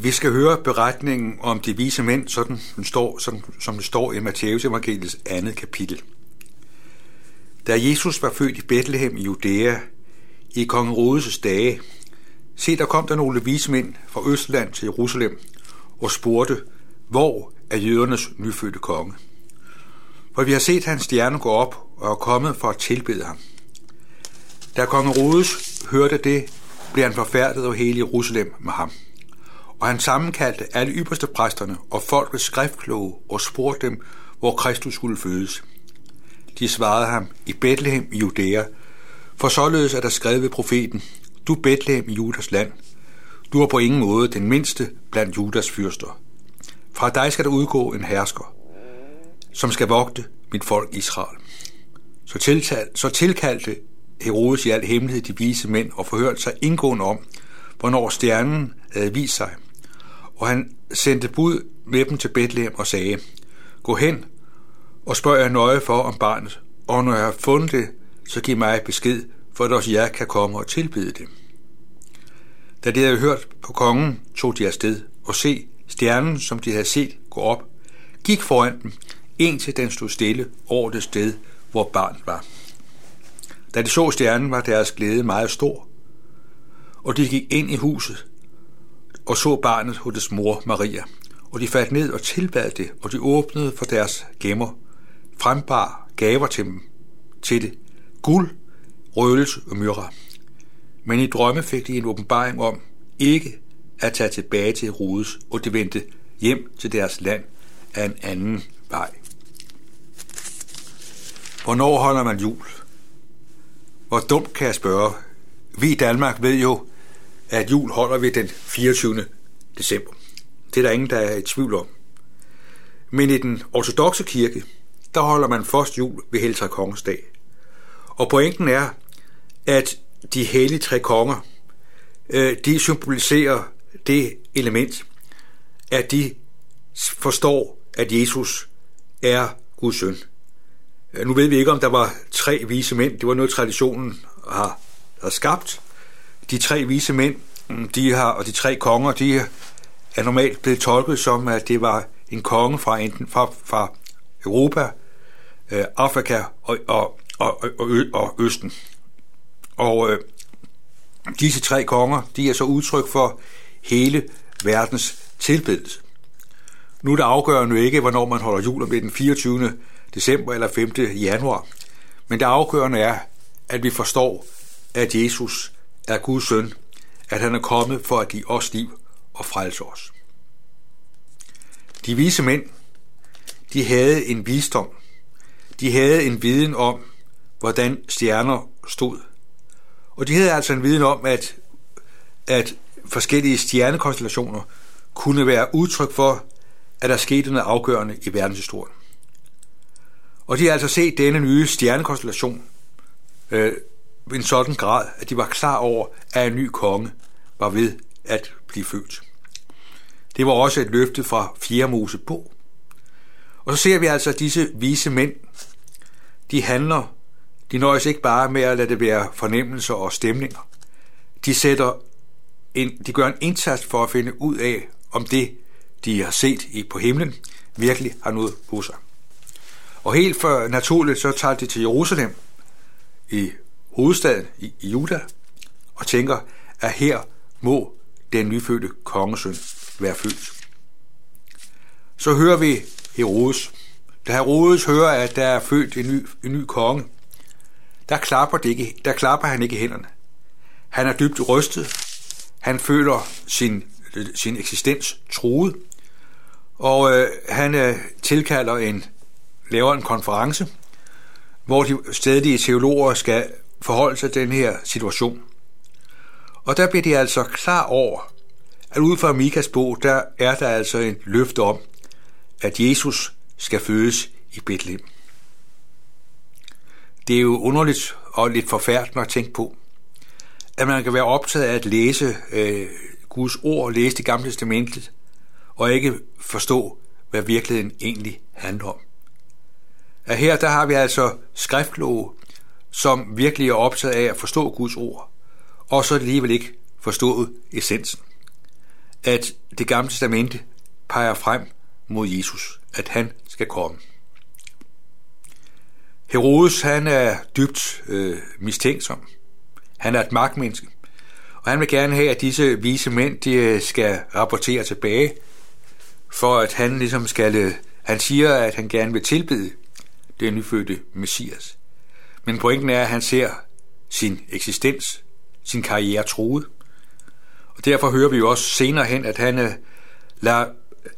Vi skal høre beretningen om de vise mænd, sådan den står, sådan, som det står i Matteus evangeliets andet kapitel. Da Jesus var født i Bethlehem i Judæa i kong Rodes dage, se der kom der nogle vise mænd fra Østland til Jerusalem og spurgte, hvor er jødernes nyfødte konge? For vi har set hans stjerne gå op og er kommet for at tilbede ham. Da kong Rodes hørte det, blev han forfærdet og hele Jerusalem med ham og han sammenkaldte alle ypperste præsterne og folkets skriftkloge og spurgte dem, hvor Kristus skulle fødes. De svarede ham, i Bethlehem i Judæa, for således er der skrevet ved profeten, du Bethlehem i Judas land, du er på ingen måde den mindste blandt Judas fyrster. Fra dig skal der udgå en hersker, som skal vogte mit folk Israel. Så, tiltal, så tilkaldte Herodes i al hemmelighed de vise mænd og forhørte sig indgående om, hvornår stjernen havde vist sig, og han sendte bud med dem til Bethlehem og sagde, Gå hen og spørg jer nøje for om barnet, og når jeg har fundet det, så giv mig besked, for at også jeg kan komme og tilbede det. Da de havde hørt på kongen, tog de afsted, og se, stjernen, som de havde set gå op, gik foran dem, indtil den stod stille over det sted, hvor barnet var. Da de så stjernen, var deres glæde meget stor, og de gik ind i huset, og så barnet hos dets mor Maria. Og de faldt ned og tilbad det, og de åbnede for deres gemmer, frembar gaver til dem, til det, guld, røgelse og myrra. Men i drømme fik de en åbenbaring om ikke at tage tilbage til Herodes, og de vendte hjem til deres land af en anden vej. Hvornår holder man jul? Hvor dumt kan jeg spørge? Vi i Danmark ved jo, at jul holder vi den 24. december. Det er der ingen, der er i tvivl om. Men i den ortodoxe kirke, der holder man først jul ved Heltre Kongens dag. Og pointen er, at de hellige tre konger, øh, de symboliserer det element, at de forstår, at Jesus er Guds søn. Øh, nu ved vi ikke, om der var tre vise mænd. Det var noget, traditionen har, har skabt de tre vise mænd, mm, de har, og de tre konger, de er normalt blevet tolket som, at det var en konge fra, enten, fra, fra Europa, øh, Afrika og, og, og, og, og Østen. Og øh, disse tre konger, de er så udtryk for hele verdens tilbedelse. Nu er det afgørende ikke, hvornår man holder jul, om det er den 24. december eller 5. januar. Men det afgørende er, at vi forstår, at Jesus er Guds søn, at han er kommet for at give os liv og frelse os. De vise mænd, de havde en visdom. De havde en viden om, hvordan stjerner stod. Og de havde altså en viden om, at, at forskellige stjernekonstellationer kunne være udtryk for, at der skete noget afgørende i verdenshistorien. Og de har altså set denne nye stjernekonstellation øh, en sådan grad, at de var klar over, at en ny konge var ved at blive født. Det var også et løfte fra 4. Mosebog. Og så ser vi altså, at disse vise mænd, de handler, de nøjes ikke bare med at lade det være fornemmelser og stemninger. De, sætter en, de gør en indsats for at finde ud af, om det, de har set i på himlen, virkelig har noget på sig. Og helt for naturligt, så tager de til Jerusalem i hovedstaden i, Juda, og tænker, at her må den nyfødte kongesøn være født. Så hører vi Herodes. Da Herodes hører, at der er født en ny, en ny konge, der klapper, det ikke, der klapper han ikke hænderne. Han er dybt rystet. Han føler sin, sin eksistens truet. Og øh, han øh, tilkalder en, laver en konference, hvor de stedlige teologer skal forholde sig til den her situation. Og der bliver de altså klar over, at ud fra Mikas bog, der er der altså en løfte om, at Jesus skal fødes i Bethlehem. Det er jo underligt og lidt forfærdeligt at tænke på, at man kan være optaget af at læse øh, Guds ord, læse det gamle testamentet, og ikke forstå, hvad virkeligheden egentlig handler om. At her der har vi altså skriftkloge, som virkelig er optaget af at forstå Guds ord, og så alligevel ikke forstået essensen. at det gamle testamente peger frem mod Jesus, at han skal komme. Herodes, han er dybt øh, mistænksom. Han er et magtmenneske. Og han vil gerne have, at disse vise mænd, de øh, skal rapportere tilbage, for at han ligesom skal, øh, han siger, at han gerne vil tilbede den nyfødte Messias. Men pointen er, at han ser sin eksistens, sin karriere truet. Og derfor hører vi jo også senere hen, at han øh, lader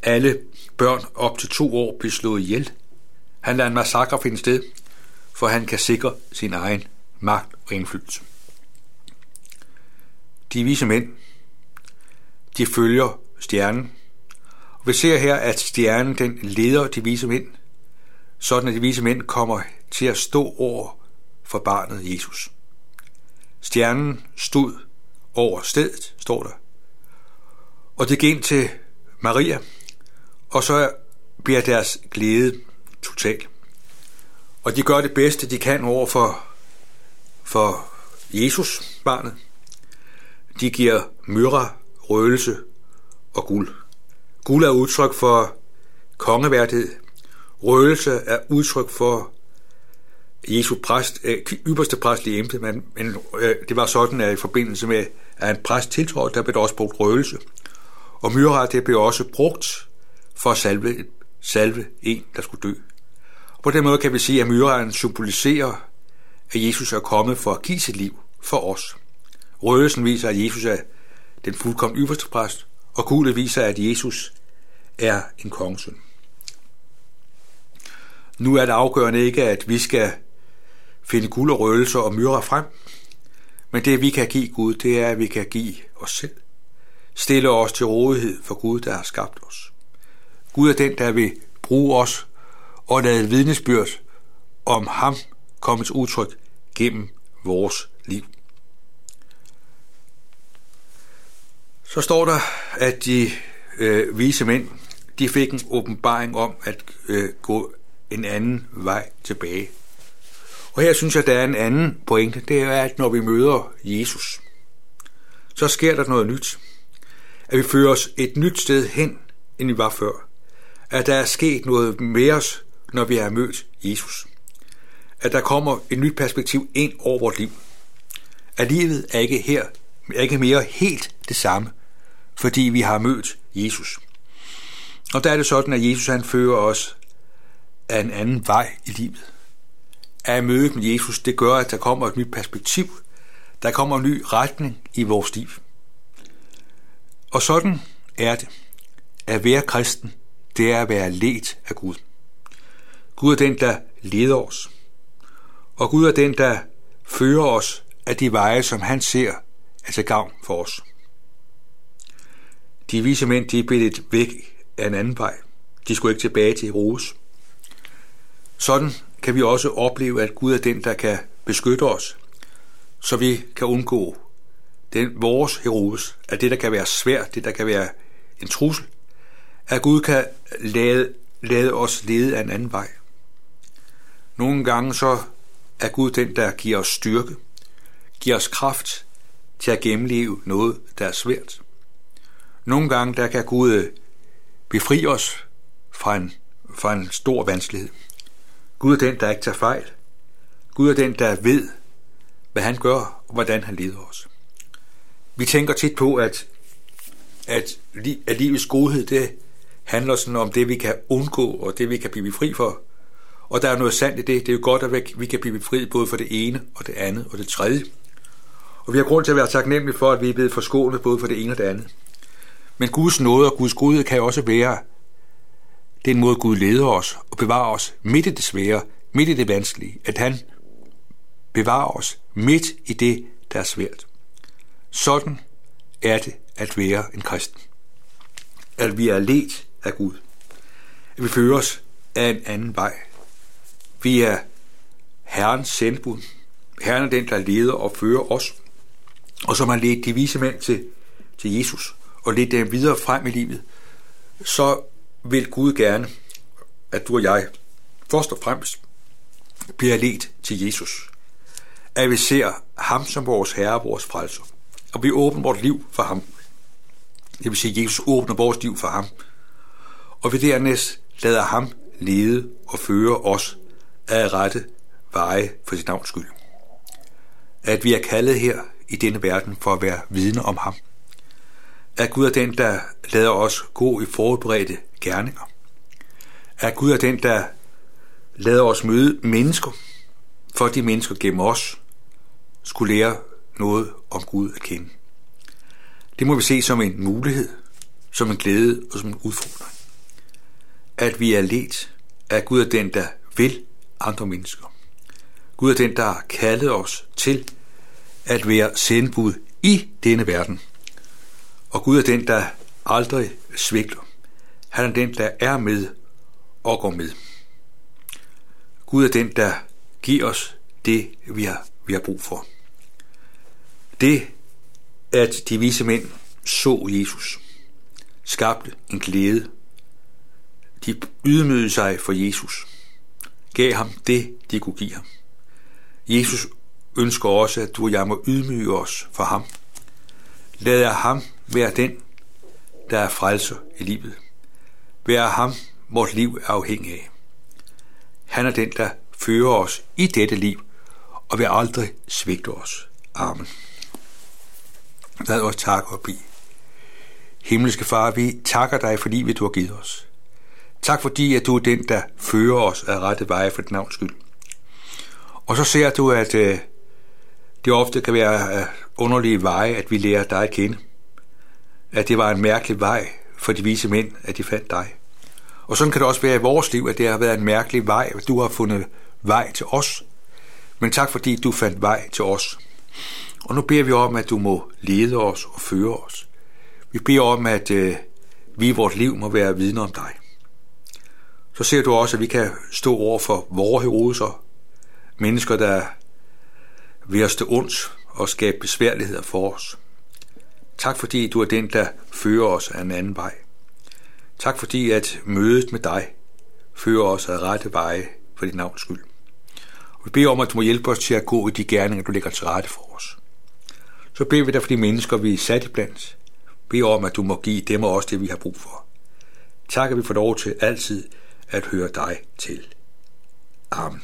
alle børn op til to år blive slået ihjel. Han lader en massakre finde sted, for han kan sikre sin egen magt og indflydelse. De vise mænd, de følger stjernen. Og vi ser her, at stjernen den leder de vise mænd, sådan at de vise mænd kommer til at stå over for barnet Jesus. Stjernen stod over stedet, står der. Og det gik ind til Maria, og så bliver deres glæde total. Og de gør det bedste, de kan over for, for Jesus, barnet. De giver myrra, røgelse og guld. Guld er udtryk for kongeværdighed. Røgelse er udtryk for Jesu præst, øh, ypperste præstlige embede, men, men øh, det var sådan, at i forbindelse med, at en præst tiltrådte, der blev der også brugt røgelse. Og myrra, det blev også brugt for at salve, salve en, der skulle dø. Og på den måde kan vi sige, at myraen symboliserer, at Jesus er kommet for at give sit liv for os. Røgelsen viser, at Jesus er den fuldkommen ypperste præst, og guldet viser, at Jesus er en kongesøn. Nu er det afgørende ikke, at vi skal finde guld og røgelser og myrer frem, men det vi kan give Gud, det er, at vi kan give os selv. Stille os til rådighed for Gud, der har skabt os. Gud er den, der vil bruge os og lade vidnesbyrd om ham komme til udtryk gennem vores liv. Så står der, at de øh, vise mænd, de fik en åbenbaring om at øh, gå en anden vej tilbage. Og her synes jeg, der er en anden pointe. Det er, at når vi møder Jesus, så sker der noget nyt. At vi fører os et nyt sted hen, end vi var før. At der er sket noget med os, når vi har mødt Jesus. At der kommer et nyt perspektiv ind over vort liv. At livet er ikke her, er ikke mere helt det samme, fordi vi har mødt Jesus. Og der er det sådan, at Jesus han fører os af en anden vej i livet. At møde med Jesus, det gør, at der kommer et nyt perspektiv. Der kommer en ny retning i vores liv. Og sådan er det. At være kristen, det er at være let af Gud. Gud er den, der leder os. Og Gud er den, der fører os af de veje, som han ser er til gavn for os. De vise mænd, de blev lidt væk af en anden vej. De skulle ikke tilbage til Herodes. Sådan kan vi også opleve, at Gud er den, der kan beskytte os, så vi kan undgå den, vores Herodes, at det, der kan være svært, det, der kan være en trussel, at Gud kan lade, lade os lede af en anden vej. Nogle gange så er Gud den, der giver os styrke, giver os kraft til at gennemleve noget, der er svært. Nogle gange der kan Gud øh, befri os fra en, fra en stor vanskelighed. Gud er den, der ikke tager fejl. Gud er den, der ved, hvad han gør, og hvordan han leder os. Vi tænker tit på, at, at, at livets godhed, det handler sådan om det, vi kan undgå, og det, vi kan blive fri for. Og der er noget sandt i det. Det er jo godt, at vi kan blive befriet både for det ene, og det andet, og det tredje. Og vi har grund til at være taknemmelige for, at vi er blevet forskånet både for det ene og det andet. Men Guds nåde og Guds godhed kan også være den måde, Gud leder os og bevarer os midt i det svære, midt i det vanskelige, at han bevarer os midt i det, der er svært. Sådan er det at være en kristen. At vi er let af Gud. At vi fører os af en anden vej. Vi er Herrens sendbud. Herren er den, der leder og fører os. Og som har ledt de vise mænd til, til Jesus og ledt dem videre frem i livet, så vil Gud gerne, at du og jeg først og fremmest bliver ledt til Jesus. At vi ser ham som vores Herre og vores frelser. Og vi åbner vores liv for ham. Det vil sige, at Jesus åbner vores liv for ham. Og vi dernæst lader ham lede og føre os af rette veje for sit navns skyld. At vi er kaldet her i denne verden for at være vidne om ham. At Gud er den, der lader os gå i forberedte gerninger. At Gud er den, der lader os møde mennesker, for de mennesker gennem os skulle lære noget om Gud at kende. Det må vi se som en mulighed, som en glæde og som en udfordring. At vi er let, at Gud er den, der vil andre mennesker. Gud er den, der har kaldet os til at være sendbud i denne verden. Og Gud er den, der aldrig svigter. Han er den, der er med og går med. Gud er den, der giver os det, vi har, vi har brug for. Det, at de vise mænd så Jesus, skabte en glæde. De ydmygede sig for Jesus, gav ham det, de kunne give ham. Jesus ønsker også, at du og jeg må ydmyge os for ham. Lad ham være den, der er frelser i livet være ham, vores liv er afhængig af. Han er den, der fører os i dette liv, og vil aldrig svigte os. Amen. Lad os takke og bede. Himmelske Far, vi takker dig for livet, du har givet os. Tak fordi, at du er den, der fører os af rette veje for dit navns skyld. Og så ser du, at øh, det ofte kan være øh, underlige veje, at vi lærer dig at kende. At det var en mærkelig vej for de vise mænd, at de fandt dig. Og sådan kan det også være i vores liv, at det har været en mærkelig vej, at du har fundet vej til os. Men tak fordi du fandt vej til os. Og nu beder vi om, at du må lede os og føre os. Vi beder om, at øh, vi i vores liv må være vidner om dig. Så ser du også, at vi kan stå over for vores heroser, mennesker, der vil os det ondt og skabe besværligheder for os. Tak fordi du er den, der fører os af en anden vej. Tak fordi at mødet med dig fører os af rette veje for dit navns skyld. Og vi beder om, at du må hjælpe os til at gå i de gerninger, du lægger til rette for os. Så beder vi dig for de mennesker, vi er sat i blandt. Bed om, at du må give dem og os det, vi har brug for. Tak, at vi får lov til altid at høre dig til. Amen.